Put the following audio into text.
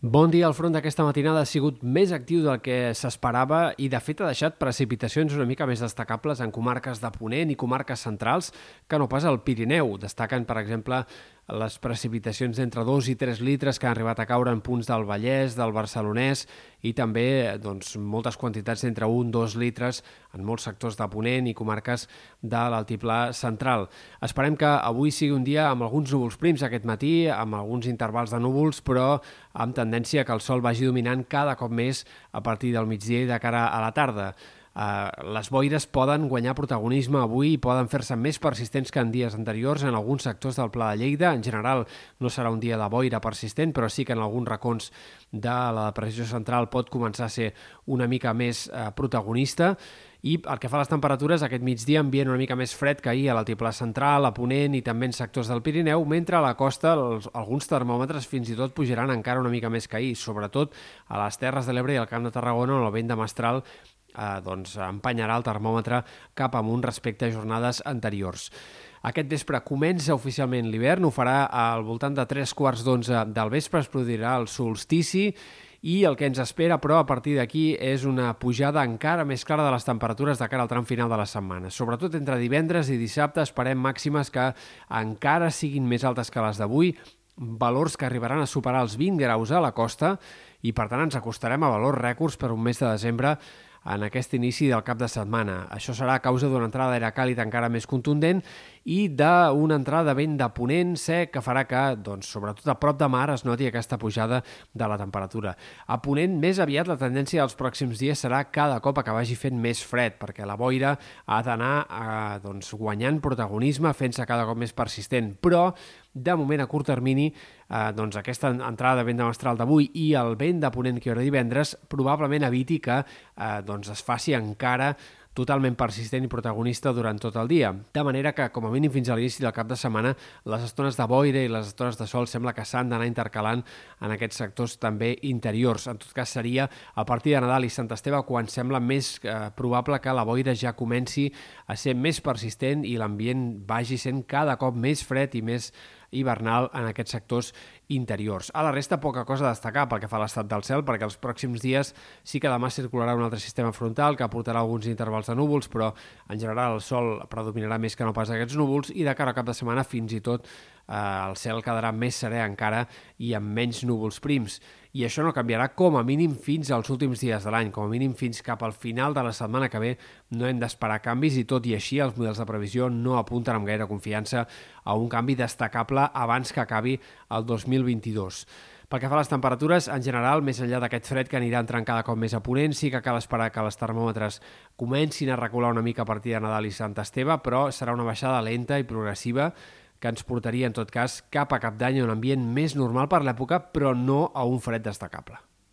Bon dia. El front d'aquesta matinada ha sigut més actiu del que s'esperava i, de fet, ha deixat precipitacions una mica més destacables en comarques de Ponent i comarques centrals que no pas al Pirineu. Destaquen, per exemple, les precipitacions d'entre 2 i 3 litres que han arribat a caure en punts del Vallès, del Barcelonès i també doncs, moltes quantitats d'entre 1 i 2 litres en molts sectors de Ponent i comarques de l'altiplà central. Esperem que avui sigui un dia amb alguns núvols prims aquest matí, amb alguns intervals de núvols, però amb tendència que el sol vagi dominant cada cop més a partir del migdia i de cara a la tarda. Uh, les boires poden guanyar protagonisme avui i poden fer-se més persistents que en dies anteriors en alguns sectors del Pla de Lleida. En general no serà un dia de boira persistent, però sí que en alguns racons de la depressió central pot començar a ser una mica més uh, protagonista i el que fa a les temperatures, aquest migdia ambient una mica més fred que ahir a l'altiplà central, a Ponent i també en sectors del Pirineu, mentre a la costa els, alguns termòmetres fins i tot pujaran encara una mica més que ahir, sobretot a les Terres de l'Ebre i al Camp de Tarragona on el vent de mestral eh, doncs, empanyarà el termòmetre cap amunt respecte a jornades anteriors. Aquest vespre comença oficialment l'hivern, ho farà al voltant de 3 quarts d'onze del vespre, es produirà el solstici i el que ens espera, però, a partir d'aquí és una pujada encara més clara de les temperatures de cara al tram final de la setmana. Sobretot entre divendres i dissabte esperem màximes que encara siguin més altes que les d'avui, valors que arribaran a superar els 20 graus a la costa i, per tant, ens acostarem a valors rècords per un mes de desembre en aquest inici del cap de setmana. Això serà a causa d'una entrada d'aire càlid encara més contundent i d'una entrada de vent de ponent sec que farà que, doncs, sobretot a prop de mar, es noti aquesta pujada de la temperatura. A ponent, més aviat, la tendència dels pròxims dies serà cada cop que vagi fent més fred, perquè la boira ha d'anar eh, doncs, guanyant protagonisme, fent-se cada cop més persistent. Però, de moment, a curt termini, eh, doncs aquesta entrada de vent de mestral d'avui i el vent de ponent que hi haurà divendres probablement eviti que eh, doncs es faci encara totalment persistent i protagonista durant tot el dia. De manera que, com a mínim fins a l'inici del cap de setmana, les estones de boira i les estones de sol sembla que s'han d'anar intercalant en aquests sectors també interiors. En tot cas, seria a partir de Nadal i Sant Esteve quan sembla més eh, probable que la boira ja comenci a ser més persistent i l'ambient vagi sent cada cop més fred i més hivernal en aquests sectors interiors. A la resta, poca cosa a destacar pel que fa a l'estat del cel, perquè els pròxims dies sí que demà circularà un altre sistema frontal que aportarà alguns intervals de núvols, però en general el sol predominarà més que no pas aquests núvols i de cara a cap de setmana fins i tot eh, el cel quedarà més serè encara i amb menys núvols prims. I això no canviarà com a mínim fins als últims dies de l'any, com a mínim fins cap al final de la setmana que ve no hem d'esperar canvis i tot i així els models de previsió no apunten amb gaire confiança a un canvi destacable abans que acabi el 2022. Pel que fa a les temperatures, en general, més enllà d'aquest fred que anirà entrant cada cop més a ponent, sí que cal esperar que les termòmetres comencin a recular una mica a partir de Nadal i Sant Esteve, però serà una baixada lenta i progressiva que ens portaria, en tot cas, cap a cap d'any un ambient més normal per l'època, però no a un fred destacable.